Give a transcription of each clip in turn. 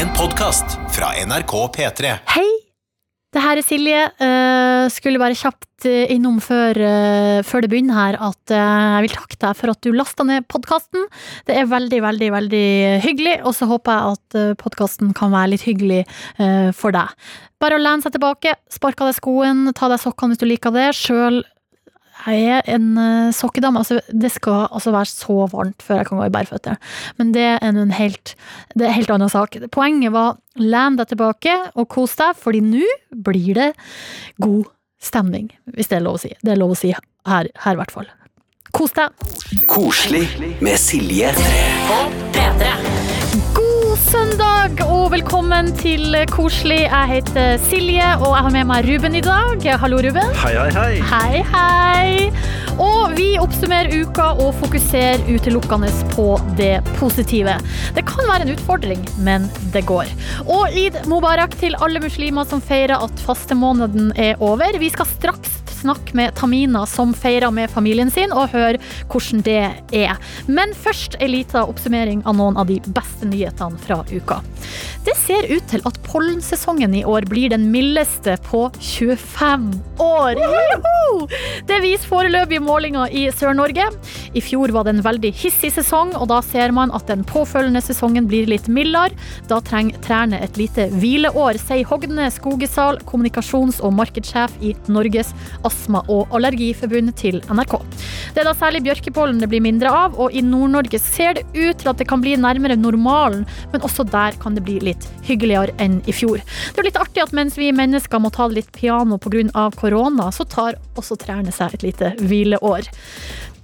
En podkast fra NRK P3. Hei! Det her er Silje. Uh, skulle bare kjapt eh, innom før, uh, før det begynner her at uh, jeg vil takke deg for at du lasta ned podkasten. Det er veldig, veldig, veldig hyggelig, og så håper jeg at uh, podkasten kan være litt hyggelig for deg. Bare å lene seg tilbake, sparke av deg skoen, ta av deg sokkene hvis du liker det. Sjøl jeg er en uh, sokkedame. Altså, det skal altså være så varmt før jeg kan gå i bærføtter. Men det er en helt, det er en helt annen sak. Poenget var len deg tilbake og kos deg, fordi nå blir det god stemning. Hvis det er lov å si. Det er lov å si her, her i hvert fall. Kos deg. Koselig med Silje. God søndag og velkommen til Koselig. Jeg heter Silje, og jeg har med meg Ruben i dag. Hallo, Ruben. Hei, hei, hei. Hei, hei! Og vi oppsummerer uka og fokuserer utelukkende på det positive. Det kan være en utfordring, men det går. Og id Mubarak til alle muslimer som feirer at fastemåneden er over. Vi skal straks snakke med Tamina som feirer med familien sin, og høre hvordan det er. Men først en liten oppsummering av noen av de beste nyhetene fra uka. Det ser ut til at pollensesongen i år blir den mildeste på 25 år. Det viser foreløpige målinger i Sør-Norge. I fjor var det en veldig hissig sesong, og da ser man at den påfølgende sesongen blir litt mildere. Da trenger trærne et lite hvileår, sier Hogne Skogesal, kommunikasjons- og markedssjef i Norges astma- og allergiforbund til NRK. Det er da særlig bjørkepollen det blir mindre av, og i Nord-Norge ser det ut til at det kan bli nærmere normalen, men også der kan det bli litt hyggeligere enn i fjor. Det er litt artig at mens vi mennesker må ta litt piano pga. korona, så tar også trærne seg et lite hvileår.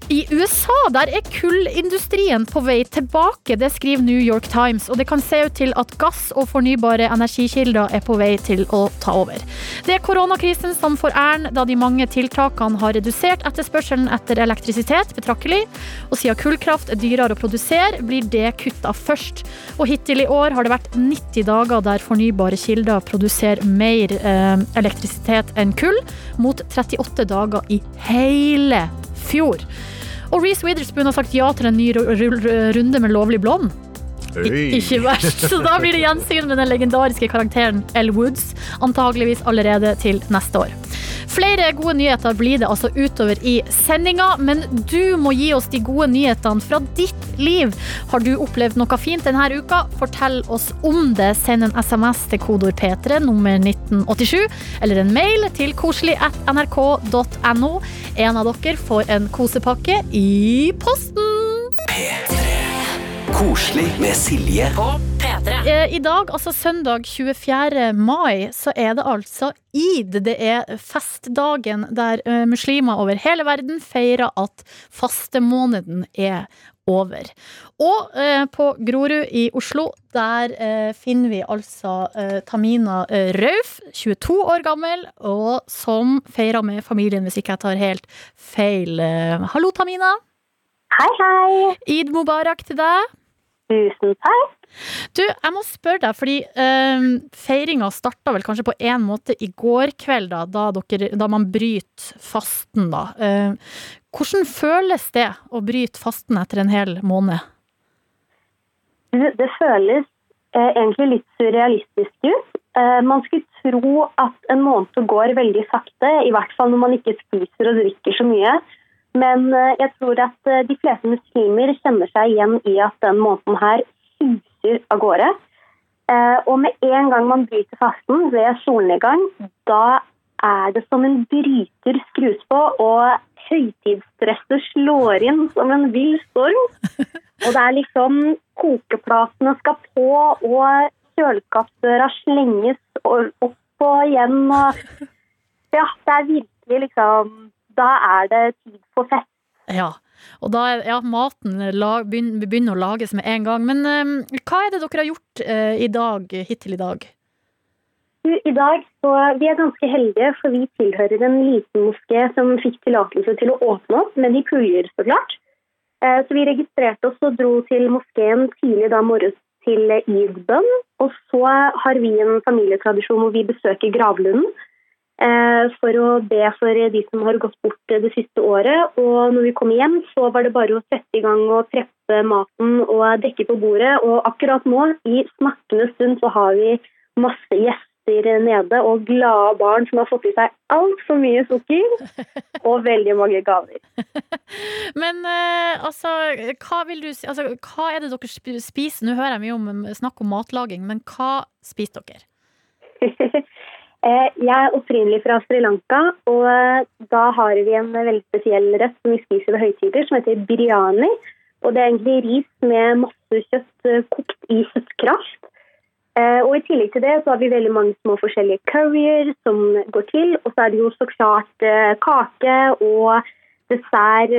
I USA der er kullindustrien på vei tilbake, det skriver New York Times. Og det kan se ut til at gass og fornybare energikilder er på vei til å ta over. Det er koronakrisen som får æren, da de mange tiltakene har redusert etterspørselen etter elektrisitet betraktelig. Og siden kullkraft er dyrere å produsere, blir det kutta først. Og hittil i år har det vært 90 dager der fornybare kilder produserer mer eh, elektrisitet enn kull, mot 38 dager i hele fjor. Og Reece Witherspoon har sagt ja til en ny ru- ru- runde med Lovlig blond. Ikke verst. Så da blir det gjensyn med den legendariske karakteren Elle Woods, antageligvis allerede til neste år. Flere gode nyheter blir det altså utover i sendinga, men du må gi oss de gode nyhetene fra ditt liv. Har du opplevd noe fint denne uka? Fortell oss om det. Send en SMS til kodord P3 nummer 1987, eller en mail til koselig.nrk.no. En av dere får en kosepakke i posten. Koselig med Silje. Eh, I dag, altså søndag 24. mai, så er det altså id. Det er festdagen der eh, muslimer over hele verden feirer at fastemåneden er over. Og eh, på Grorud i Oslo, der eh, finner vi altså eh, Tamina eh, Rauf, 22 år gammel, og som feirer med familien, hvis ikke jeg tar helt feil. Eh, hallo, Tamina. Hei, hei. Id mubarak til deg. Tusen takk. Du, jeg må spørre deg, fordi um, feiringa starta vel kanskje på en måte i går kveld, da, da, dere, da man bryter fasten, da. Uh, hvordan føles det å bryte fasten etter en hel måned? Du, Det føles eh, egentlig litt surrealistisk ut. Eh, man skulle tro at en måned går veldig sakte, i hvert fall når man ikke spiser og drikker så mye. Men eh, jeg tror at eh, de fleste muslimer kjenner seg igjen i at den måneden her suser av gårde. Eh, og med en gang man bryter fasten ved solnedgang, da er det som en bryter skrus på, og høytidsstresset slår inn som en vill storm. Og det er liksom kokeplatene skal på, og kjøleskapsdøra slenges opp og igjen. Og ja, det er virkelig liksom Da er det tid for fest. Ja. Og da er ja, maten begynner, begynner å lages med en gang. Men eh, hva er det dere har gjort eh, i dag, hittil i dag? I dag så Vi er ganske heldige, for vi tilhører en liten moské som fikk tillatelse til å åpne opp, men de puljer, så klart. Eh, Så vi registrerte oss og dro til moskeen tidlig da morges til id-bønn. Og så har vi en familietradisjon hvor vi besøker gravlunden. Eh, for å be for de som har gått bort det siste året. Og når vi kom hjem, så var det bare å sette i gang og treppe maten og dekke på bordet. Og akkurat nå, i snakkende stund, så har vi masse gjester nede og glade barn som har fått i seg altfor mye sukker og veldig mange gaver. Men eh, altså, hva vil du altså, Hva er det dere spiser? Nå hører jeg mye om snakk om matlaging, men hva spiser dere? Eh, Jeg er opprinnelig fra Sri Lanka, og eh, da har vi en veldig spesiell rett som vi spiser ved høytider, som heter biryani. Og det er egentlig ris med masse kjøtt eh, kokt i kjøttkraft. Og i tillegg til det så har vi veldig mange små forskjellige curryer som går til. Og så er det jo så klart kake og dessert.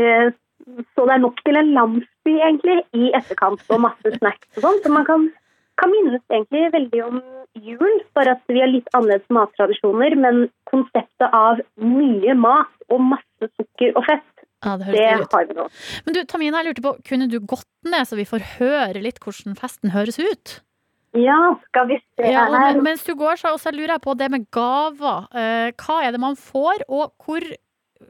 Så det er nok til en landsby egentlig i etterkant, og masse snacks og sånn. Så man kan, kan minnes egentlig veldig om jul, bare at vi har litt annerledes mattradisjoner. Men konseptet av mye mat og masse sukker og fett, Ja, det det har vi nå. Men du, Tamina, jeg lurte på, kunne du gått ned så vi får høre litt hvordan festen høres ut? Ja, skal vi se Ja, her. mens du går, så så lurer jeg på det med gaver. Eh, hva er det man får, og hvor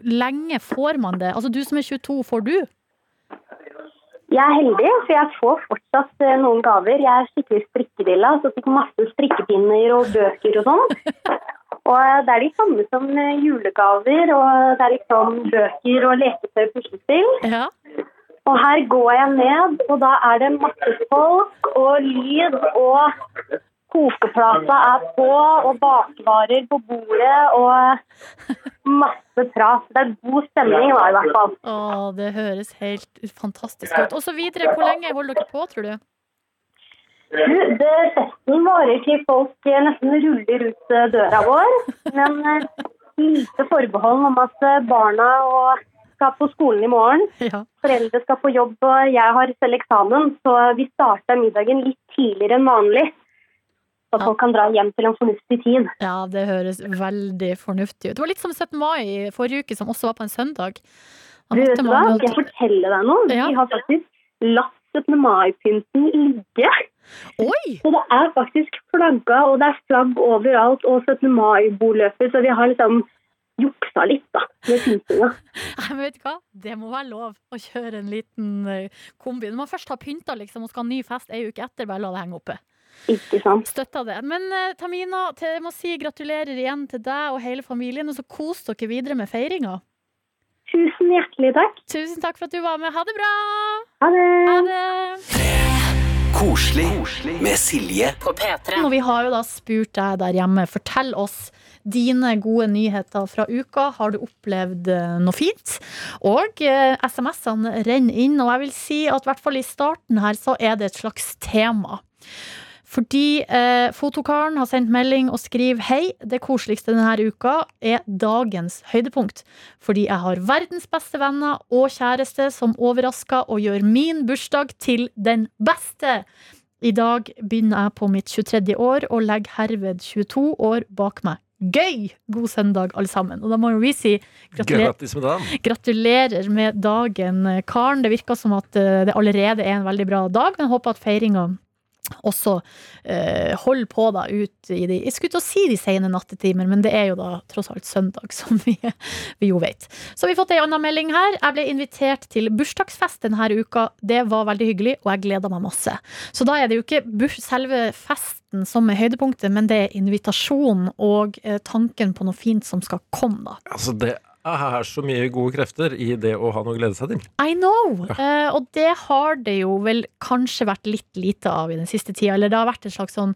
lenge får man det? Altså, du som er 22, får du? Jeg er heldig, for jeg får fortsatt eh, noen gaver. Jeg er skikkelig strikkedilla, så fikk masse strikkepinner og bøker og sånn. Og eh, det er de samme som eh, julegaver, og det er liksom bøker og leketøy puslespill. Ja. Og her går jeg ned, og da er det masse folk og lyd, og kokeplata er på, og bakvarer på bordet, og masse prat. Det er god stemning da, i hvert fall. Å, det høres helt fantastisk ut. Og så videre, hvor lenge holder dere på, tror du? Du, det festen varer til folk eh, nesten ruller ut eh, døra vår. Men eh, lite forbehold om at eh, barna skal på skolen i morgen. Ja. Foreldre skal på jobb, og jeg har selv eksamen, så vi starter middagen litt tidligere enn vanlig. Så folk kan dra hjem til en fornuftig tid. ja, det høres veldig fornuftig ut. Det var litt som 17. mai i forrige uke, som også var på en søndag. Du vet hva, skal jeg fortelle deg noe? Ja. Vi har faktisk latt 17. mai-pynten ligge. Oi! Så det er faktisk flagga, og det er flagg overalt, og 17. mai-boløper, så vi har liksom juksa litt da, med pyntinga. Nei, men vet du hva? Det må være lov å kjøre en liten eh, kombi. Når man først har pynta liksom, og skal ha ny fest ei uke etter, bare la det henge oppe. Ikke sant? Støtta det. Men eh, Tamina, jeg må si gratulerer igjen til deg og hele familien, og så kos dere videre med feiringa. Tusen hjertelig takk. Tusen takk for at du var med. Ha det bra! Ha det! Ha det! Koselig med Silje. På P3. Og vi har jo da spurt deg der hjemme, fortell oss dine gode nyheter fra uka. Har du opplevd eh, noe fint? Og eh, SMS-ene renner inn, og jeg vil si at i hvert fall i starten her så er det et slags tema. Fordi eh, fotokaren har sendt melding og skriver Hei, det koseligste denne uka er dagens høydepunkt. Fordi jeg har verdens beste venner og kjæreste som overrasker og gjør min bursdag til den beste. I dag begynner jeg på mitt 23. år og legger herved 22 år bak meg. Gøy! God søndag, alle sammen. Og da må jo vi si gratulerer, med dagen. gratulerer med dagen, eh, Karen. Det virker som at eh, det allerede er en veldig bra dag, men håper at feiringa også eh, holder på da ut i de Jeg skulle til å si de sene nattetimer, men det er jo da tross alt søndag, som vi, vi jo vet. Så har vi fått ei anna melding her. Jeg ble invitert til bursdagsfest denne uka. Det var veldig hyggelig, og jeg gleda meg masse. Så da er det jo ikke selve festen som er høydepunktet, men det er invitasjonen og eh, tanken på noe fint som skal komme, da. Altså, det er så mye gode krefter i det å ha noe å glede seg til. I know! Eh, og det har det jo vel kanskje vært litt lite av i den siste tida. Eller det har vært en slags sånn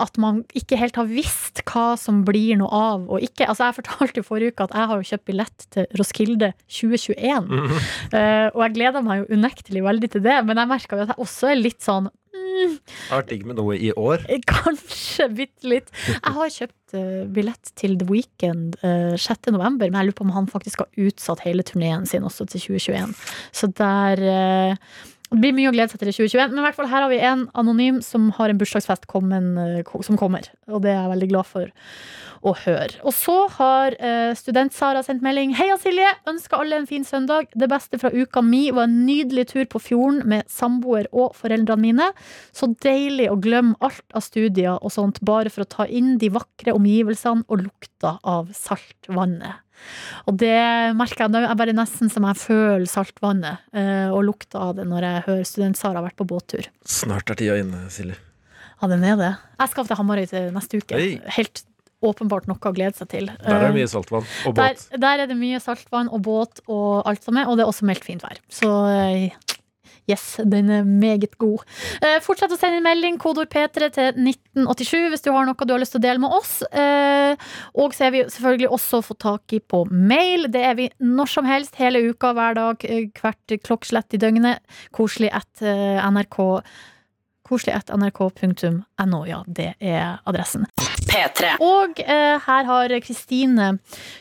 at man ikke helt har visst hva som blir noe av og ikke. Altså Jeg fortalte jo forrige uke at jeg har jo kjøpt billett til Roskilde 2021. Eh, og jeg gleder meg jo unektelig veldig til det, men jeg merka jo at jeg også er litt sånn mm, har vært digg med noe i år. Kanskje bitte litt. Jeg har kjøpt uh, billett til The Weekend uh, 6. november, men jeg lurer på om han faktisk har utsatt hele turneen sin også til 2021. Så der eh, Det blir mye å glede seg til i 2021, men i hvert fall her har vi en anonym som har en bursdagsfest kommen, eh, som kommer. Og det er jeg veldig glad for å høre. Og så har eh, student-Sara sendt melding. Heia Silje! Ønsker alle en fin søndag. Det beste fra uka mi var en nydelig tur på fjorden med samboer og foreldrene mine. Så deilig å glemme alt av studier og sånt, bare for å ta inn de vakre omgivelsene og lukta av saltvannet. Og det merker jeg, er bare nesten som jeg føler saltvannet eh, og lukta av det når jeg hører student-Sara har vært på båttur. Snart er tida inne, Silje. Ja, den er det. Jeg skal til Hamarøy til neste uke. Hei. Helt åpenbart noe å glede seg til. Der er det Eh, mye saltvann. Og båt. der er det mye saltvann og båt og alt som er, og det er også meldt fint vær. Så eh, yes, den er meget god. Eh, fortsett å sende en melding, kodord P3 til 1987 hvis du har noe du har lyst til å dele med oss. Eh, og så er vi selvfølgelig også fått tak i på mail. Det er vi når som helst, hele uka, hver dag, eh, hvert klokkeslett i døgnet. Koselig at eh, NRK Koselig at nrk.no, ja, det er adressen. P3. Og eh, her har Kristine,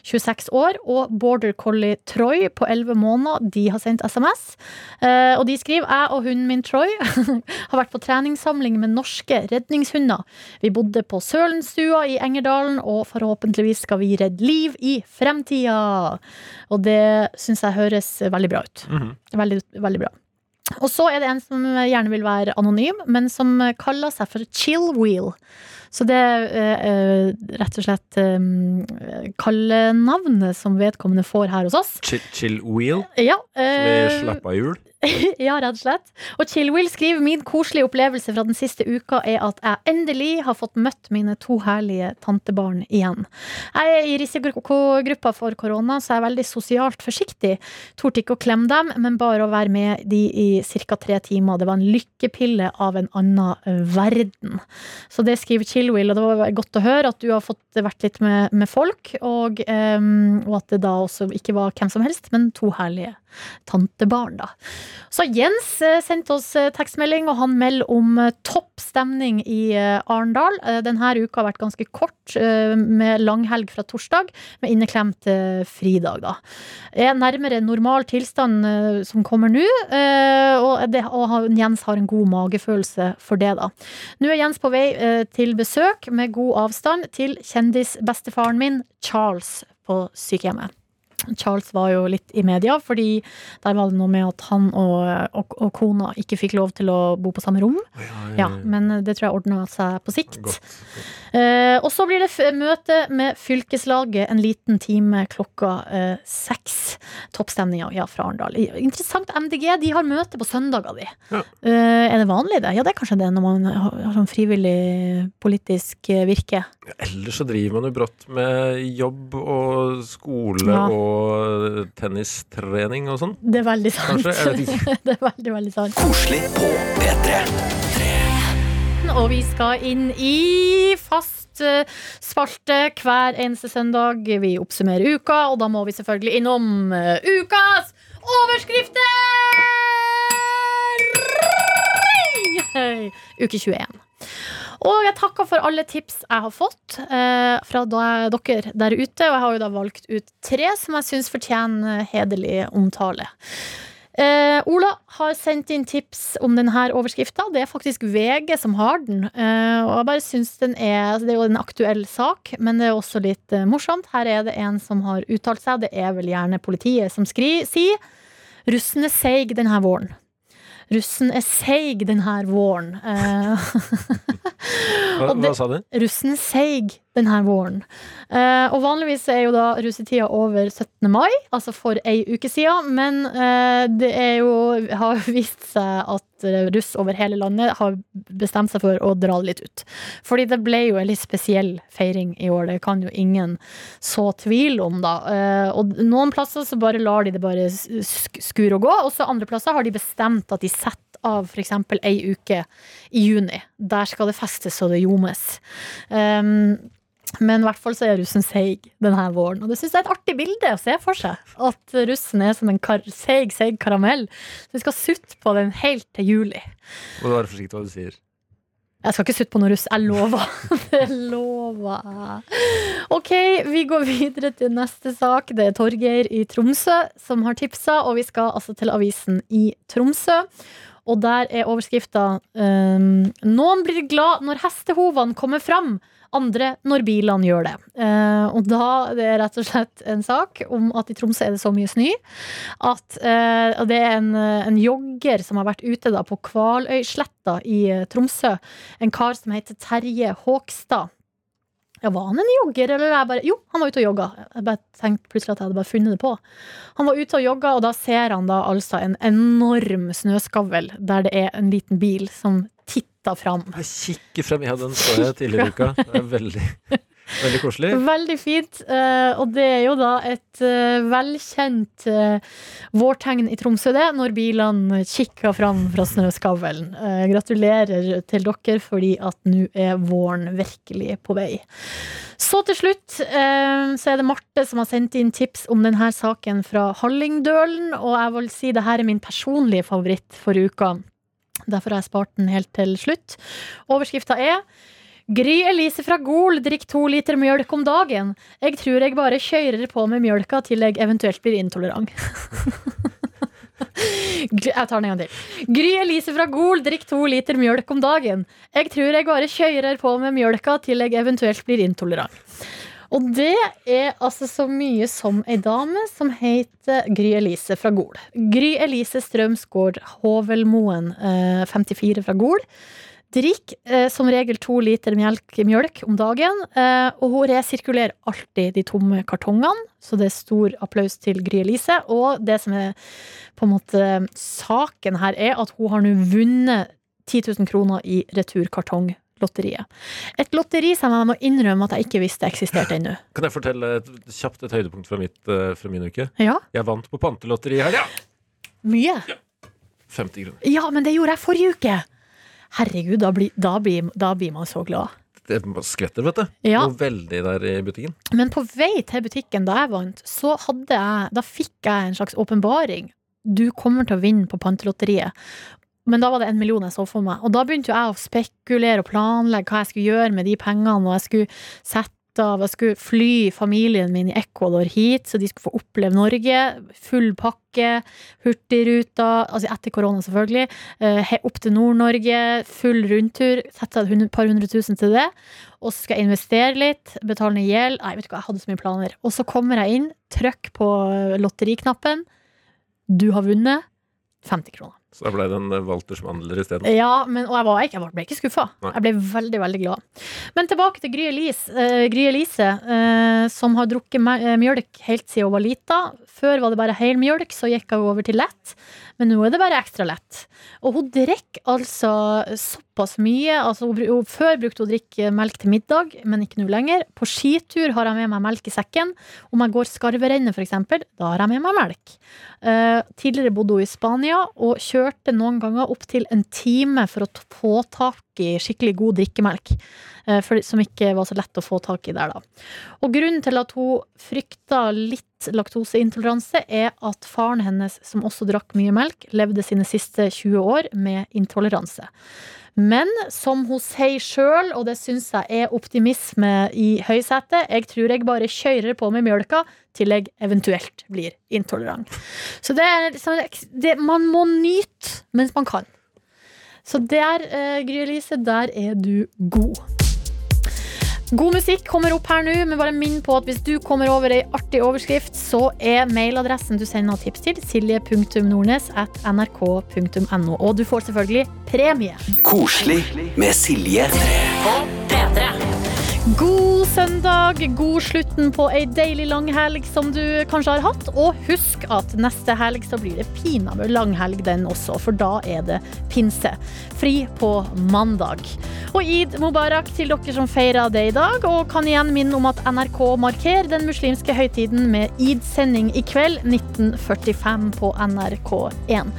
26 år, og Border Collie Troy på 11 måneder. De har sendt SMS. Eh, og de skriver jeg og hunden min Troy har vært på treningssamling med norske redningshunder. Vi bodde på Sølenstua i Engerdalen, og forhåpentligvis skal vi redde liv i fremtida. Og det syns jeg høres veldig bra ut. Mhm. Veldig, veldig bra. Og så er det en som gjerne vil være anonym, men som kaller seg for Chillwheel. Så det er eh, eh, rett og slett eh, kallenavnet som vedkommende får her hos oss. Chill, chill wheel, Ja, som er eh, slappahjul. ja, rett og slett. Og Chillwheel skriver min koselige opplevelse fra den siste uka er at jeg endelig har fått møtt mine to herlige tantebarn igjen. Jeg er i risikogruppa for korona, så jeg er veldig sosialt forsiktig. Torde ikke å klemme dem, men bare å være med de i ca. tre timer. Det var en lykkepille av en annen eh, verden. Så det skriver Chillwheel, og det var godt å høre at du har fått vært litt med, med folk, og, um, og at det da også ikke var hvem som helst, men to herlige tantebarn, da. Så Jens eh, sendte oss eh, tekstmelding, og han melder om eh, topp stemning i Arendal. Denne uka har vært ganske kort, med langhelg fra torsdag, med inneklemt fridag, da. Er nærmere normal tilstand som kommer nå, og, det, og Jens har en god magefølelse for det, da. Nå er Jens på vei til besøk med god avstand til kjendisbestefaren min, Charles, på sykehjemmet. Charles var jo litt i media, fordi der var det noe med at han og, og, og kona ikke fikk lov til å bo på samme rom. Ja, Men det tror jeg ordna seg på sikt. Eh, og så blir det møte med fylkeslaget en liten time klokka eh, seks. Toppstemninga ja, fra Arendal. Interessant. MDG de har møte på søndager, de. Ja. Eh, er det vanlig, det? Ja, det er kanskje det når man har, har sånn frivillig politisk eh, virke. Ellers så driver man jo brått med jobb og skole Ja. Og tennistrening og sånn. Det er veldig sant. Det er veldig, veldig sant. Koselig på P3. Og vi skal inn i fast eh, spalte hver eneste søndag. Vi oppsummerer uka, og da må vi selvfølgelig innom eh, ukas overskrifter! Uke 21. Og jeg takker for alle tips jeg har fått eh, fra dere der ute. Og jeg har jo da valgt ut tre som jeg syns fortjener hederlig omtale. Eh, Ola har sendt inn tips om denne overskrifta. Det er faktisk VG som har den. Eh, og jeg bare synes den er altså Det er jo en aktuell sak, men det er også litt eh, morsomt. Her er det en som har uttalt seg. Det er vel gjerne politiet som skri, sier russen er seig denne våren. Russen er seig denne våren. Eh, Hva, det- hva sa du? russen er seig denne våren. Eh, og vanligvis er jo da russetida over 17. mai, altså for ei uke siden. Men eh, det er jo, har vist seg at eh, russ over hele landet har bestemt seg for å dra litt ut. Fordi det ble jo en litt spesiell feiring i år. Det kan jo ingen så tvil om, da. Eh, og noen plasser så bare lar de det bare skure og gå, og så andre plasser har de bestemt at de setter av f.eks. ei uke i juni. Der skal det festes og det ljomes. Um, men i hvert fall så er russen seig denne våren. Og det syns jeg er et artig bilde å se for seg. At russen er som en kar seig, seig karamell. Så vi skal sutte på den helt til juli. Må du være forsiktig hva du sier. Jeg skal ikke sutte på noe russ. Jeg lover. Det lover jeg. Ok, vi går videre til neste sak. Det er Torgeir i Tromsø som har tipsa, og vi skal altså til avisen i Tromsø. Og der er overskrifta um, Noen blir glad når hestehovene kommer fram, andre når bilene gjør det. Eh, og da det er rett og slett en sak om at i Tromsø er det så mye snø at eh, det er en, en jogger som har vært ute da på Kvaløysletta i eh, Tromsø. En kar som heter Terje Håkstad. Ja, Var han en jogger, eller er jeg bare Jo, han var ute og jogga. Jeg bare tenkte plutselig at jeg hadde bare funnet det på. Han var ute og jogga, og da ser han da altså en enorm snøskavl der det er en liten bil som titter fram. Jeg kikker frem. Ja, den så jeg tidligere i uka. Det er veldig, veldig koselig. Veldig fint. eh, Og det er jo da et eh, velkjent eh, vårtegn i Tromsø, det, når bilene kikker fram fra snøskavlen. Gratulerer til dere, fordi at nå er våren virkelig på vei. Så til slutt så er det Marte som har sendt inn tips om denne saken fra Hallingdølen, og jeg vil si det her er min personlige favoritt for uka. Derfor har jeg spart den helt til slutt. Overskrifta er Gry Elise fra Gol drikker to liter mjølk om dagen. Jeg tror jeg bare kjører på med mjølka til jeg eventuelt blir intolerant. Jeg tar den en gang til. Gry Elise fra Gol drikker to liter mjølk om dagen. Jeg tror jeg bare kjører på med mjølka til jeg eventuelt blir intolerant. Og det er altså så mye som ei dame som heter Gry Elise fra Gol. Gry Elise Strømsgård Hovelmoen, eh, 54 fra Gol. Drikk eh, som regel to liter melk, mjølk om dagen, eh, og hun resirkulerer alltid de tomme kartongene, så det er stor applaus til Gry Elise. Og det som er på en måte saken her, er at hun har nå vunnet 10 000 kroner i returkartonglotteriet. Et lotteri som jeg må innrømme at jeg ikke visste eksisterte ennå. Kan jeg fortelle et, kjapt et høydepunkt fra, mitt, eh, fra min uke? Ja, Jeg vant på pantelotteri i helga! mye. Ja. 50 kroner. Ja, men det gjorde jeg forrige uke. Herregud, da blir, da blir, da blir man så glad. Det skvetter, vet du. Ja. Og veldig der i butikken. Men på vei til butikken da jeg vant, så hadde jeg, da fikk jeg en slags åpenbaring. Du kommer til å vinne på pantelotteriet. Men da var det en million jeg så for meg. Og da begynte jo jeg å spekulere og planlegge hva jeg skulle gjøre med de pengene, og jeg skulle sette av, jeg skulle fly familien min i Ecuador hit, så de skulle få oppleve Norge. Full pakke, hurtigruta, altså etter korona selvfølgelig. eh, Opp til Nord-Norge, full rundtur. Sette av et par hundre tusen til det. Og så skal jeg investere litt, betale ned gjeld. Nei, vet du hva, jeg hadde så mye planer. Og så kommer jeg inn, trykk på lotteriknappen. Du har vunnet 50 kroner. Så da ble det en eh, Walters mandler isteden. Ja, men, og jeg, var ikke, jeg ble ikke skuffa. Jeg ble veldig, veldig glad. Men tilbake til Gry Elise, eh, Gry Elise eh, som har drukket eh, mjølk helt siden hun var lita. Før var det bare helmjølk, så gikk hun over til lett. Men nå er det bare ekstra lett. Og hun drikker altså såpass mye. Altså, hun, hun, før brukte hun å drikke melk til middag, men ikke nå lenger. På skitur har jeg med meg melk i sekken. Om jeg går skarverennet, f.eks., da har jeg med meg melk. Eh, tidligere bodde hun i Spania og kjørte noen ganger opptil en time for å få tak i skikkelig god drikkemelk. eh, for, som ikke var så lett å få tak i der, da. Og grunnen til at hun frykta litt laktoseintoleranse, er at faren hennes, som også drakk mye melk, levde sine siste 20 år med intoleranse. Men som hun sier sjøl, og det syns jeg er optimisme i høysetet, jeg tror jeg bare kjører på med mjølka til jeg eventuelt blir intolerant. Så det er liksom det, Man må nyte mens man kan. Så der, uh, Gry Elise, der er du god. God musikk kommer opp her nå, men bare minn på at hvis du kommer over ei artig overskrift, så er mailadressen du sender tips til silje.nordnes at nrk.no. Og du får selvfølgelig premie. Koselig med Silje. God søndag, god slutten på ei deilig langhelg som du kanskje har hatt. Og husk at neste helg så blir det pinadø langhelg den også, for da er det pinse. Fri på mandag. Og id mubarak til dere som feirer det i dag, og kan igjen minne om at NRK markerer den muslimske høytiden med id-sending i kveld 1945 på NRK1.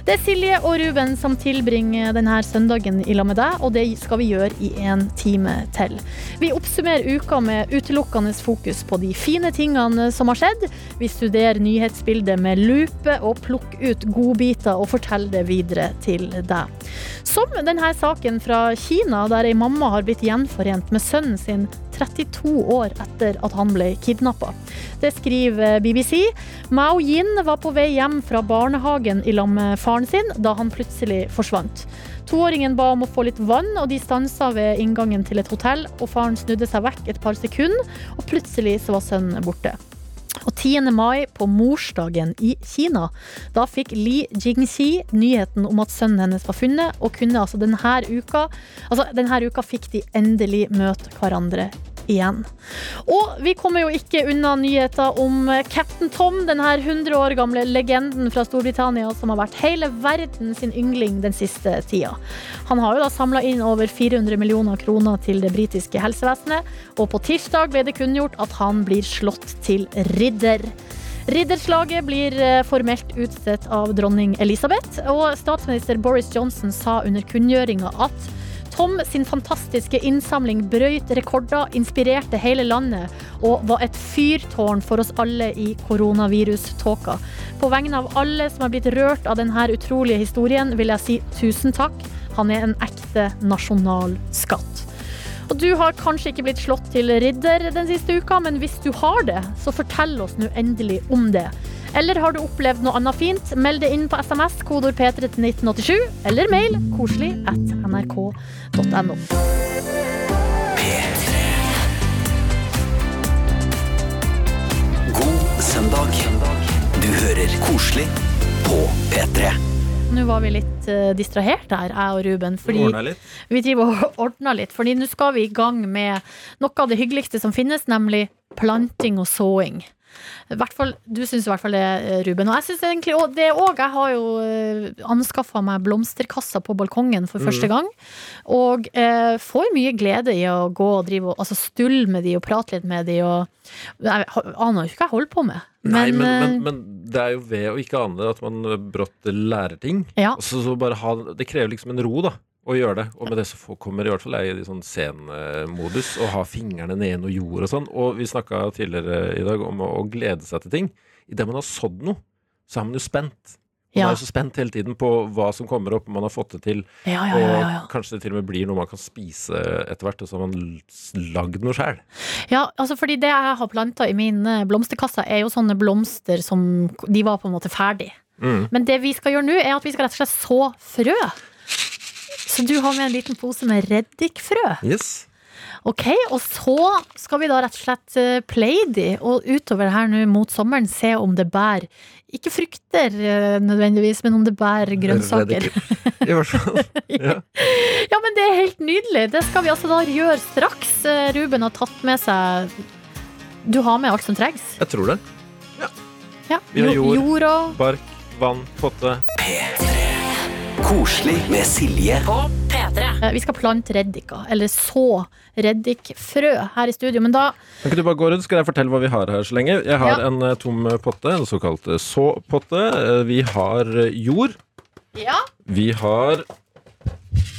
Det er Silje og Ruben som tilbringer denne søndagen i lag med deg, og det skal vi gjøre i en time til. Vi oppsummerer uka med utelukkende fokus på de fine tingene som har skjedd. Vi studerer nyhetsbildet med lupe og plukker ut godbiter og forteller det videre til deg. Som denne saken fra Kina, der ei mamma har blitt gjenforent med sønnen sin 32 år etter at han ble kidnappa. Det skriver BBC. Mao Yin var på vei hjem fra barnehagen i lag med faren sin da han plutselig forsvant. Toåringen ba om å få litt vann, og de stansa ved inngangen til et hotell. og Faren snudde seg vekk et par sekunder, og plutselig så var sønnen borte. Og 10. mai, på morsdagen i Kina, da fikk Li Jingxi nyheten om at sønnen hennes var funnet, og kunne altså denne uka Altså, denne uka fikk de endelig møte hverandre igjen. Og vi kommer jo ikke unna nyheter om Captain Tom, denne 100 år gamle legenden fra Storbritannia som har vært hele verden sin yngling den siste tida. Han har jo da samla inn over 400 millioner kroner til det britiske helsevesenet, og på tirsdag ble det kunngjort at han blir slått til ridder. Ridderslaget blir eh, formelt utstedt av dronning Elisabeth, og statsminister Boris Johnson sa under kunngjøringa at Tom sin fantastiske innsamling brøyt rekorder, inspirerte hele landet og var et fyrtårn for oss alle i koronaviruståka. På vegne av alle som har blitt rørt av denne utrolige historien, vil jeg si tusen takk. Han er en ekte nasjonal skatt. Og Du har kanskje ikke blitt slått til ridder den siste uka, men hvis du har det, så fortell oss nå endelig om det. Eller har du opplevd noe annet fint? Meld det inn på SMS, kodord P3 til 1987, eller mail koselig at nrk.no. God søndag. Du hører koselig på P3. Nå var vi litt uh, distrahert her, jeg og Ruben. Fordi Ordna vi driver og ordner litt. Fordi nå skal vi i gang med noe av det hyggeligste som finnes, nemlig planting og såing. Fall, du syns i hvert fall det, eh, Ruben. Og jeg syns egentlig også, det òg. Jeg har jo uh, anskaffa meg blomsterkasser på balkongen for første gang. Og eh, får mye glede i å gå og drive og altså stulle med de og prate litt med de. Og, jeg aner jo ikke hva jeg holder på med. Nei, men, eh, men, men det er jo ved å ikke ane det at man brått lærer ting. Ja. Og så, så bare ha, det krever liksom en ro, da. Å gjøre det. Og med det så kommer i hvert fall jeg i sånn scenemodus og ha fingrene ned noe jord og sånn. Og vi snakka tidligere i dag om å, å glede seg til ting. Idet man har sådd noe, så er man jo spent. Man Ja. er jo så spent hele tiden på hva som kommer opp, om man har fått det til. Ja, ja. Og kanskje det til og med blir noe man kan spise etter hvert, og så har man lagd noe sjæl. Ja, altså fordi det jeg har planta i min blomsterkasse, er jo sånne blomster som De var på en måte ferdig. Mm. Men det vi skal gjøre nå, er at vi skal rett og slett så frø. Så du har med en liten pose med reddikfrø. Yes. Ok, Og så skal vi da rett og slett eh, play de, og utover her nå mot sommeren se om det bærer ikke frukter eh, nødvendigvis, men om det bærer grønnsaker. I hvert fall. Ja. Ja, men det er helt nydelig. Det skal vi altså da gjøre straks. Eh, Ruben har tatt med seg Du har med alt som trengs. Jeg tror det. Ja. Vi har jord, jord. og Bark, vann, potte. Koselig med Silje. Eh, Vi skal plante reddika, eller så reddikfrø her i studio. Men da Kan ikke du bare gå rundt, skal jeg fortelle hva vi har her så lenge? Jeg har Ja. en eh, tom potte, en såkalt eh, såpotte. Eh, Vi har eh, jord. Ja. Vi har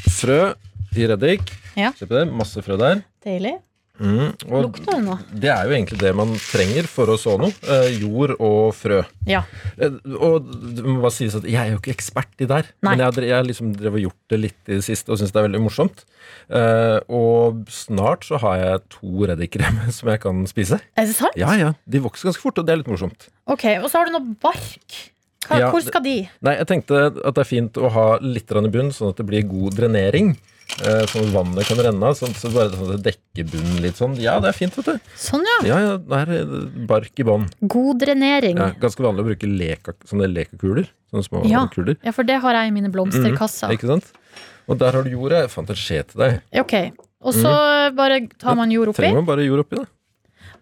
frø i reddik. Ja. Se på det, masse frø der. Deilig. Mm. Lukter det nå? det er jo egentlig det man trenger for å så noe. Eh, jord og frø. Ja. Eh, Og det må bare sies at jeg er jo ikke ekspert i der. Nei. Men jeg har, jeg har liksom drevet gjort det litt i det siste og syns det er veldig morsomt. Eh, og snart så har jeg to reddikere som jeg kan spise. Er det sant? Ja, ja. De vokser ganske fort, og det er litt morsomt. Ok, Og så har du noe bark. Hva, Ja, hvor skal de? Nei, jeg tenkte at det er fint å ha litt i bunn, sånn at det blir god drenering. Eh, sånn at vannet kan renne av. Sånn, så bare sånn at det dekker bunnen litt sånn. Ja, det er fint, vet du. Sånn, ja. Ja, ja, det er eh, bark i bånn. God drenering. Ja, Ja. ganske vanlig å bruke leka, sånne lekakuler. Sånne små Ja. kuler. for det har jeg i mine blomsterkasser. Ikke sant? Og der har du jorda. Jeg fant en skje til deg. Ok, Og så bare tar man jord oppi. Trenger man bare jord oppi, da.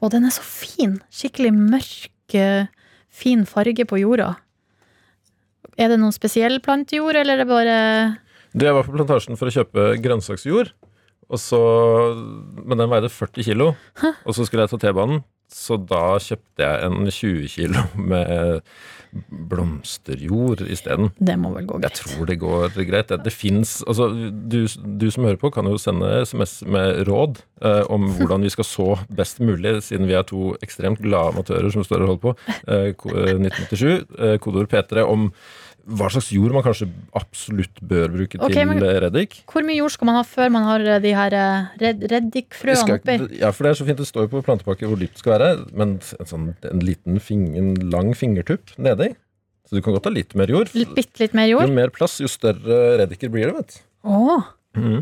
Og den er så fin. Skikkelig mørk, eh, fin farge på jorda. Er det noen spesiell plantejord, eller er det bare Du, jeg var på plantasjen for å kjøpe grønnsaksjord, og så, men den veide 40 kilo. Og så skulle jeg ta T-banen, så da kjøpte jeg en 20 kilo med blomsterjord isteden. Det må vel gå greit? Jeg tror det går greit. Det, det fins altså, du, du som hører på, kan jo sende SMS med råd eh, om hvordan vi skal så best mulig, siden vi er to ekstremt glade amatører som står og holder på. Eh, ko- eh, 1987, eh, kodeord P3 om hva slags jord man kanskje absolutt bør bruke okay, til eh, reddik. Hvor mye jord skal man ha før man har eh, de her eh, red, reddikfrøene oppi? Ja, for det er så fint. Det står jo på plantepakke hvor dypt det skal være, men en, sånn, en liten fing, en lang fingertupp nedi. Så du kan godt ha litt mer jord. Litt, bitte litt mer jord? Jo mer plass, jo større reddiker blir det, vet du. Åh, Mm.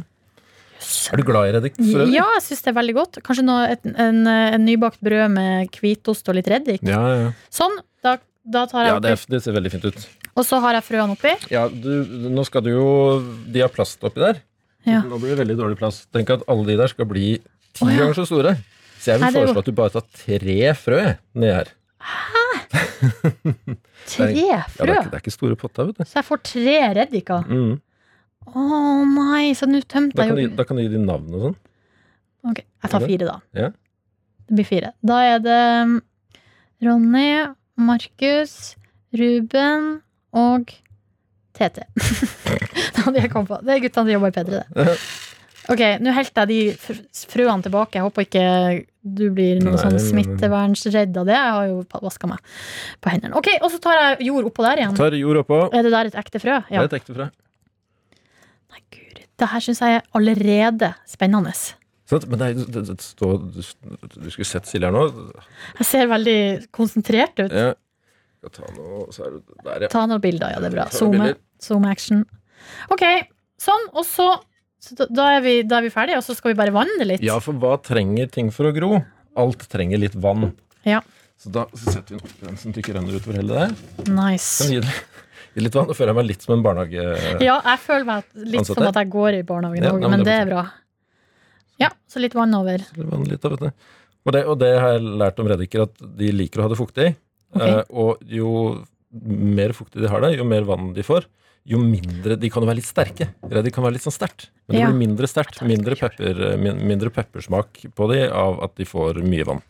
Er du glad i reddik? for øvrig? Ja, jeg syns det er veldig godt. Kanskje noe, et, en, en nybakt brød med hvitost og litt reddik. Ja, ja. Sånn, da, da tar jeg ja det, oppi. det ser veldig fint ut. Og så har jeg frøene oppi. Ja, du, nå skal du jo De har plast oppi der. Ja. Nå blir det veldig dårlig plass. Tenk at alle de der skal bli ti Å, ja. ganger så store. Så jeg vil Nei, det er jo- foreslå at du bare tar tre frø jeg, nedi her. Tre Ja, frø! det, er ikke, det er ikke store potter, vet du. Så jeg får tre reddiker. Mm. Å nei, så nå tømte Da, jeg kan du, jo da kan du gi dem navn og sånn. Ok, jeg tar fire, da. Ja. Det blir fire. Da er det um, Ronny, Markus, Ruben og TT. det hadde jeg kommet på. Det er guttene som jobber i P3, det. Ok, nå helter jeg de fruene tilbake. Jeg håper ikke du blir noe Nei, sånn smittevernsredd av det. Jeg har jo vaska meg på hendene. Ok, Og så tar jeg jord oppå der igjen. Tar jord oppå. Er det der et ekte frø? Det er et ekte frø. Nei, guri. Det her syns jeg er allerede spennende. Men det, er- det, det står du, du skulle sett Silje her nå. Jeg ser veldig konsentrert ut. Ja. Ta noe, der, ja. Ta noen bilder, ja, det er bra. Zoome. Zoom action. Ok, sånn, og så, så da, er vi, da er vi ferdige, og så skal vi bare vanne litt. Ja, for hva trenger ting for å gro? Alt trenger litt vann. Ja. Så da så setter vi den oppi den som ikke renner utover hele der. Nice. Kan gi, gi litt vann. Nå føler jeg meg litt som en barnehage... Ja, jeg føler meg litt Ansatte? som at jeg går i barnehagen òg, ja, men men det det er bra. bra. Ja, så litt vann over. Vann litt, vet du. Og det, og det har jeg lært om reddiker, at de liker å ha det fuktig. Okay. Eh, og jo mer fuktig de har det, jo mer vann de får, jo mindre De kan jo være litt sterke. Reddik kan være litt sånn sterkt. Men det Ja. blir mindre sterkt. Mindre, pepper, mindre peppersmak på de av at de får mye vann.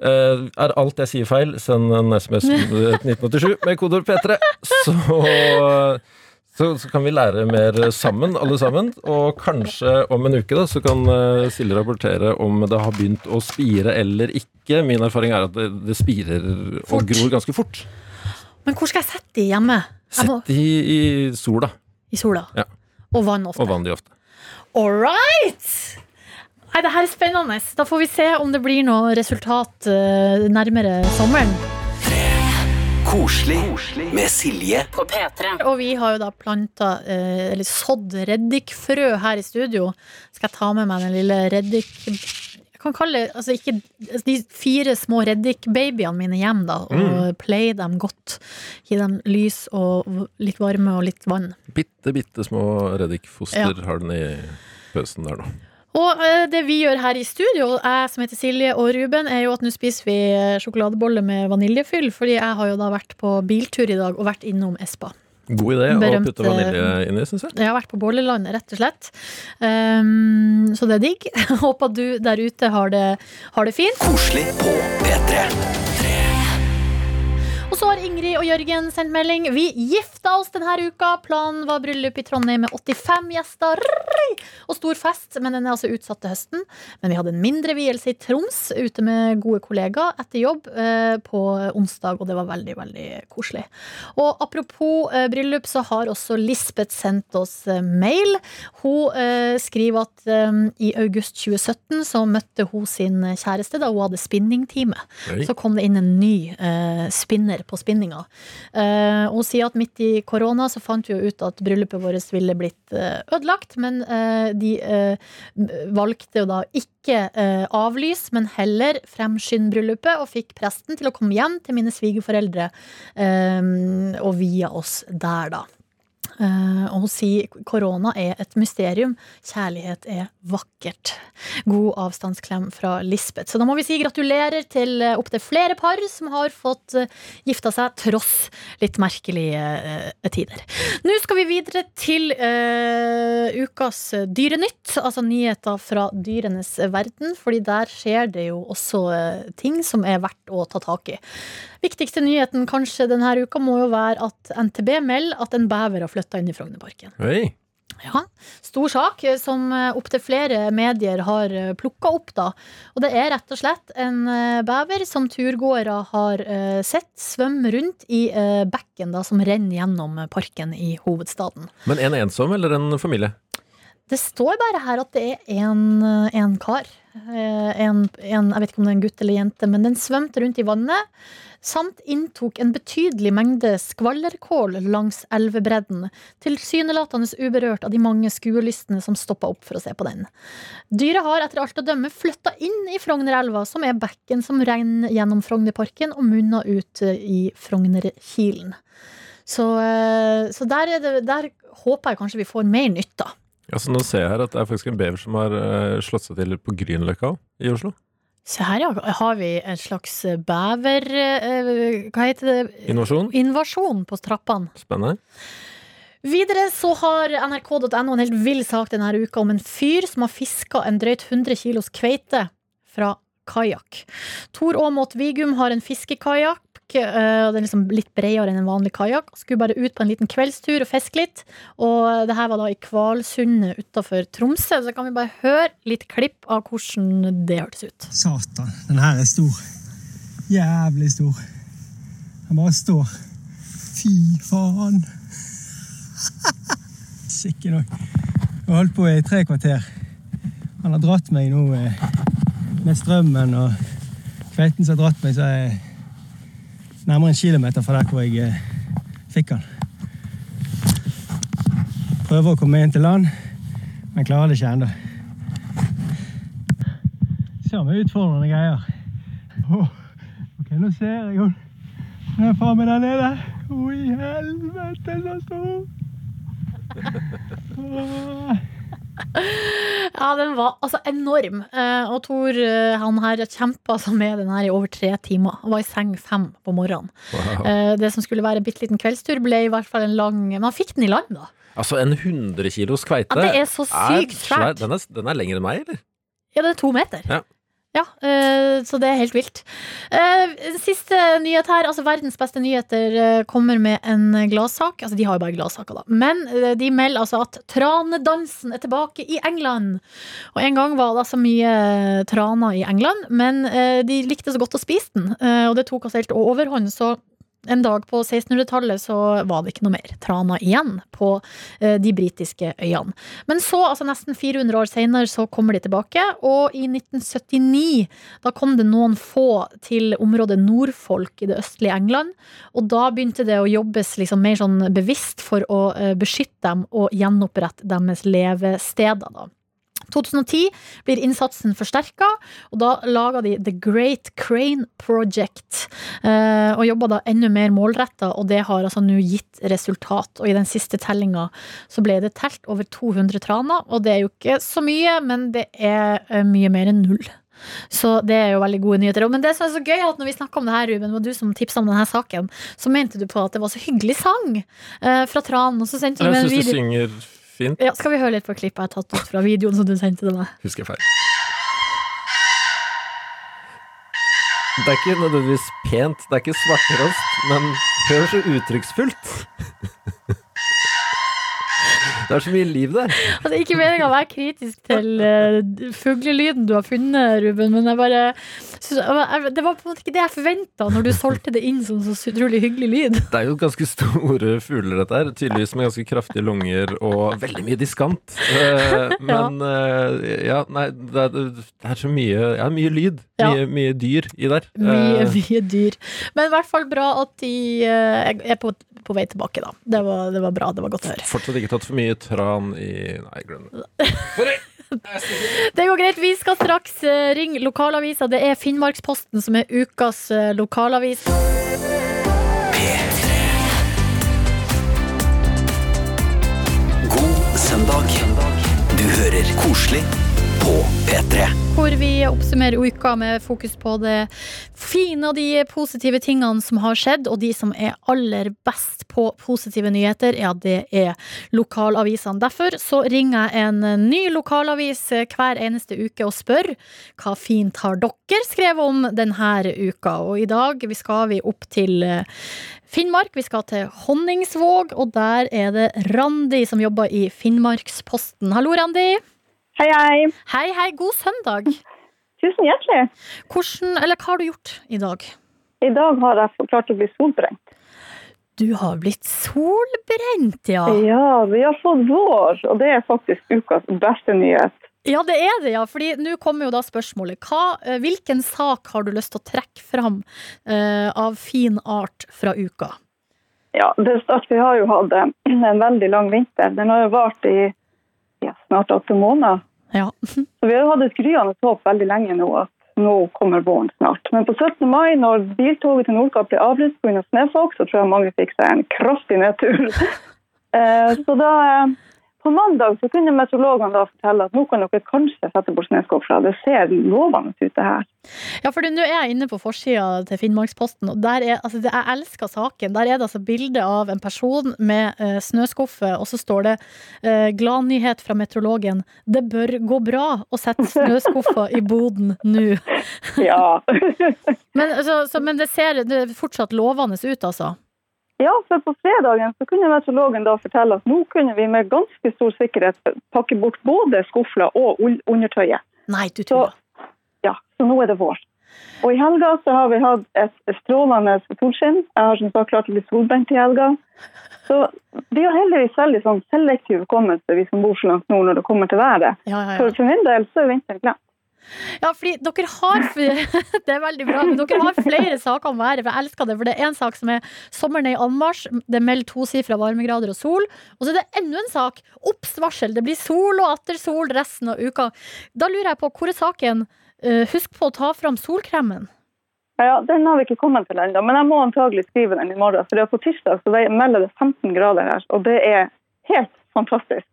Eh, er alt jeg sier feil, send en SMS til 1987 med kodord P3, så så, så kan vi lære mer sammen, alle sammen. Og kanskje om en uke da, så kan eh, Silje rapportere om det har begynt å spire eller ikke. Min erfaring er at det, det spirer Fort. og gror ganske fort. Men hvor skal jeg sette de hjemme? Sett må, de i sola, I sola. Ja. Og vann ofte. og vann de ofte. All right! Nei, det her er spennende. Da får vi se om det blir noe resultat eh, nærmere sommeren. Koselig med Silje På P3. Og vi har jo da planta, eh, eller sådd reddikfrø her i studio. Skal jeg ta med meg den lille reddik... Jeg kan kalle det, altså ikke De fire små reddikbabyene mine hjem, da, og play dem godt. Gi dem lys og litt varme og litt vann. Bitte, bitte små reddikfoster Ja. har den i pøsen der nå. Og eh, det vi gjør her i studio, jeg som heter Silje og Ruben, er jo at nå spiser vi eh, sjokoladebolle med vaniljefyll, fordi jeg har jo da vært på biltur i dag og vært innom Espa. God idé å putte vanilje inni, syns jeg. Jeg har vært på Bolleland, rett og slett. Um, så det er digg. Håper du der ute har det, har det fint. Koselig på P3 Og så har Ingrid og Jørgen sendt melding. Vi gifta oss denne uka. Planen var bryllup i Trondheim med 85 gjester. Og stor fest, men den er altså utsatt til høsten. Men vi hadde en mindre vielse i Troms ute med gode kollegaer etter jobb eh, på onsdag, og det var veldig, veldig koselig. Og apropos eh, bryllup, så har også Lisbeth sendt oss eh, mail. Hun skriver at i august 2017 så møtte hun sin kjæreste da hun hadde spinningtime. Så kom det inn en ny spinner på spinninga. Eh, hun sier at midt i korona så fant vi jo ut at bryllupet vårt ville blitt eh, ødelagt, men eh, de valgte jo da ikke avlys, men heller fremskynde bryllupet, og fikk presten til å komme hjem til mine svigerforeldre og via oss der, da. Eh, og hun sier korona er et mysterium, kjærlighet er vakkert. God avstandsklem fra Lisbeth. Så da må vi si gratulerer til uh, opptil flere par som har fått uh, gifta seg tross litt merkelige eh, tider. Nå skal vi videre til uh, ukas Dyrenytt, altså nyheter fra dyrenes verden, fordi der skjer det jo også eh, ting som er verdt å ta tak i. Viktigste nyheten kanskje denne uka må jo være at NTB melder at en bever har flytta inn i Frognerparken. Oi. Ja, stor sak eh, som opptil flere medier har plukka opp. da. Og det er rett og slett en eh, bever som turgåere har eh, sett svømme rundt i eh, bekken da, som renner gjennom parken i hovedstaden. Men en ensom eller en familie? Det står bare her at det er en, eh, kar. Eh, En, en, jeg vet ikke om det er en gutt eller jente, men den svømte rundt i vannet. Samt inntok en betydelig mengde skvallerkål langs elvebredden. Tilsynelatende uberørt av de mange skuelystne som stoppa opp for å se på den. Dyret har etter alt å dømme flytta inn i Frognerelva, som er bekken som renner gjennom Frognerparken og munner ut eh, i Frognerkilen. Så, så der, er det, der håper jeg kanskje vi får mer nytt, da. Altså, nå ser jeg her at det er faktisk en bever som har eh, slått seg til på Grünerløkka i Oslo. Se her, ja. Har vi en slags bever... eh, Hva heter det? Innovasjon. Invasjon på trappene. Spennende. Videre så har nrk.no en helt vill sak denne uka om en fyr som har fiska en drøyt 100 kilos kveite fra kajakk. Tor Aamodt Vigum har en fiskekajakk. Eh, Den er liksom litt bredere enn en vanlig kajakk. Skulle bare ut på en liten kveldstur og fiske litt. Og det her var da i Kvalsundet utafor Tromsø. Så kan vi bare høre litt klipp av hvordan det hørtes ut. Satan, den her er stor. Jævlig stor. Den bare står. Fy faen. Sikke nok. Jeg har holdt på i tre kvarter. Han har dratt meg nå eh, med strømmen og kveiten som har dratt meg, så jeg nærmere en kilometer fra der hvor jeg eh, fikk den. Prøver å komme inn til land, men klarer det ikke ennå. Samme utfordrende greier. Oh, ok, nå ser jeg henne. Hun er faen meg der nede. Å, i helvete, så stor! Åh. Ja, den var altså enorm. Eh, og Tor eh, han her kjempa altså med den her i over tre timer. Han var i seng fem på morgenen. Wow. Eh, det som skulle være en bitte liten kveldstur, ble i hvert fall en lang Men han fikk den i land, da. Altså, en 100 kilos kveite Ja, det er så sykt svært. Den er, den er lengre enn meg, eller? Ja, det er to meter. Ja. Ja, eh, så det er helt vilt. Eh, siste nyhet her. altså Verdens beste nyheter eh, kommer med en gladsak. Altså, de har jo bare gladsaker, da. Men de melder altså at tranedansen er tilbake i England. Og en gang var det så mye traner i England, men de likte så godt å spise den. og det tok oss helt overhånd. Så en dag på 1600-tallet så var det ikke noe mer trana igjen på eh, de britiske øyene. Men så, altså nesten 400 år senere, så kommer de tilbake. Og i 1979, da kom det noen få til området Nordfolk i det østlige England. Og da begynte det å jobbes liksom mer sånn bevisst for å eh, beskytte dem og gjenopprette deres levesteder. da. 2010 blir innsatsen forsterka, og da laga de The Great Crane Project. eh, Og jobba da enda mer målretta, og det har altså nå gitt resultat. Og i den siste tellinga så ble det telt over 200 traner, og det er jo ikke så mye, men det er eh, mye mer enn null. Så det er jo veldig gode nyheter. Men det som er så gøy, er at når vi snakka om det her, Ruben, var du som tipsa om denne saken, så mente du på at det var så hyggelig sang eh, fra Tranen, og så sendte du meg Jeg en syns du video. synger fint. Ja, skal vi høre litt på klippet jeg har tatt ut fra videoen som du sendte til meg? Husker jeg feil. Det er ikke nødvendigvis pent, det er ikke svarterost, men hør så uttrykksfullt. Det er så mye liv der. Altså, ikke meninga å være kritisk til uh, fuglelyden du har funnet, Ruben, men jeg bare jeg- Det var på en måte ikke det jeg forventa når du solgte det inn som så utrolig hyggelig lyd. Det er jo ganske store fugler, dette her. Tydeligvis med ganske kraftige lunger og veldig mye diskant. Uh, men uh, ja, nei, det er, det er så mye Ja, mye lyd. Ja. Mye, mye dyr i der. Mye, mye dyr. Men i hvert fall bra at de er på, på vei tilbake, da. Det var, det var bra. Det var godt å høre. Fortsatt ikke tatt for mye tran i Nei, glem det. Det går greit. Vi skal straks eh, ringe lokalavisa. Det er Finnmarksposten som er ukas eh, lokalavis. God søndag. Du hører koselig på P3. hvor vi oppsummerer uka med fokus på det fine og de positive tingene som har skjedd. Og de som er aller best på positive nyheter, ja, det er lokalavisene. Derfor så ringer jeg en ny lokalavis hver eneste uke og spør hva fint har dere skrevet om denne uka. Og i dag skal vi opp til eh, Finnmark. Vi skal til Honningsvåg, og der er det Randi som jobber i Finnmarksposten. Hallo, Randi. Hei, hei. Hei, hei, god søndag. Tusen hjertelig. Hvordan, eller hva har du gjort i dag? I dag har jeg klart å bli solbrent. Du har blitt solbrent, ja. Ja, vi har fått vår, og det er faktisk ukas beste nyhet. Ja, det er det, ja. Fordi nå kommer jo da spørsmålet. Hva, eh, hvilken sak har du lyst til å trekke fram uh, av fin art fra uka? Ja, det start, Vi har jo hatt en veldig lang vinter. Den har jo vart i ja, snart åtte måneder. Ja. Så vi har hatt et gryende håp veldig lenge nå at nå kommer våren snart. Men på 17. mai, når biltoget til Nordkapp ble avlyst pga. snøfokk, så tror jeg mange fikk seg en kraftig nedtur. Eh, Så da, eh, på mandag så kunne meteorologene da fortelle at nå kan dere kanskje sette bort snøskuffer. Det ser lovende ut, det her. Ja, for nå er jeg inne på forsida til Finnmarksposten, og der er, altså, jeg elsker saken. Der er det altså bilde av en person med eh, snøskuffe, og så står det eh, 'Gladnyhet fra meteorologen'. Det bør gå bra å sette snøskuffa i boden nå. Ja. Men, altså, så, men det ser det fortsatt lovende ut, altså. Ja, for på fredagen så kunne meteorologen da fortelle at nå kunne vi med ganske stor sikkerhet pakke bort både skufler og undertøyet. Nei, du Så, tuller. ja, så nå er det vår. Og i helga så har vi hatt et strålende solskinn. Jeg har som sagt klart å bli solbrent i helga. Så vi har heldigvis veldig sånn selektiv hukommelse, vi som bor så langt nord når det kommer til været. Ja, ja, For ja. for min del så er vinteren glemt. Ja, fordi dere har Det er veldig bra, dere har flere saker om været, for jeg elsker det. For det er en sak som er sommeren er i anmarsj, det er meldt tosifra varmegrader og sol. Og så er det enda en sak, obs-varsel. Det blir sol og atter sol resten av uka. Da lurer jeg på, hvor er saken? Eh, husk på å ta fram solkremen. Ja, Den har vi ikke kommet til ennå, men jeg må antagelig skrive den i morgen. For det er på tirsdag så melder det 15 grader her, og det er helt fantastisk.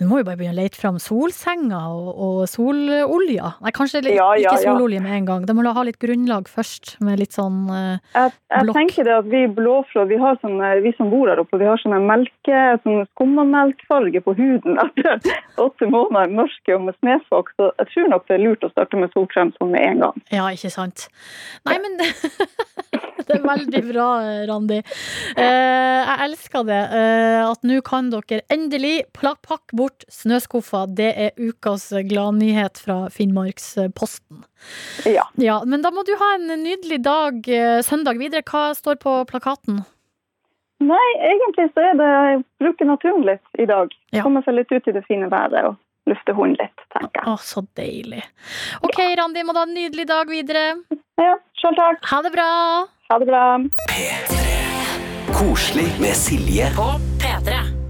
Du må jo bare begynne å lete fram solsenger og, og sololja. Nei, kanskje litt, Ja, ja, ikke ja. sololje med en gang. Da må du ha litt grunnlag først, med litt sånn eh, Jeg, jeg Blokk. tenker det at Vi blåflå, vi, har sånne, vi som bor her oppe, vi har sånne melke, sånn skummamelkfarge på huden etter åtte måneder mørke og med snøfokk. Så jeg tror nok det er lurt å starte med solkrem sånn med en gang. Ja, ikke sant. Nei, men Det er veldig bra, Randi. Eh, jeg elsker det. eh, at nå kan dere endelig pakke bort snøskuffa. Det er ukas gladnyhet fra Finnmarksposten. Ja. Ja, men da må du ha en nydelig dag eh, søndag videre. Hva står på plakaten? Nei, egentlig så er det å bruke naturen litt i dag. Ja. Komme seg litt ut i det fine været og lufte hunden litt, tenker jeg. Å, så deilig. OK, Randi, må du ha en nydelig dag videre. Ja, Sjøl takk. Ha det bra. Ha det bra. P3. Koselig med Silje.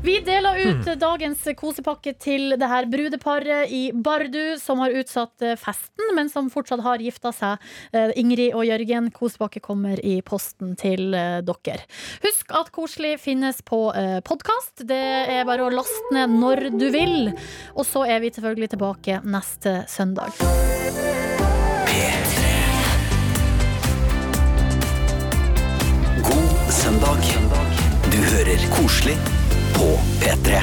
Vi deler ut dagens kosepakke til det her brudeparet i Bardu som har utsatt eh, festen, men som fortsatt har gifta seg. Eh, Ingrid og Jørgen, kosepakke kommer i posten til eh, dere. Husk at Koselig finnes på podkast. Det er bare å laste ned når du vil. Og så er vi selvfølgelig tilbake neste søndag. God søndag. Du hører Koselig på P3.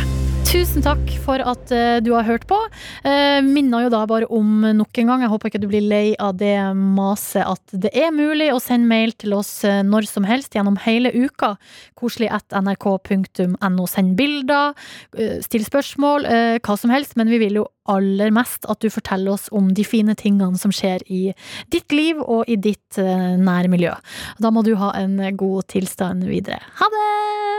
Tusen takk for at uh, du har hørt på. Uh, minner jo da bare om nok en gang, jeg håper ikke du blir lei av det maset, at det er mulig å sende mail til oss uh, når som helst gjennom hele uka. Koselig at nrk.no. Send bilder, uh, still spørsmål, hva som helst. Men vi vil jo aller mest at du forteller oss om de fine tingene som skjer i ditt liv og i ditt nærmiljø. Da må du ha en god tilstand videre. Ha det!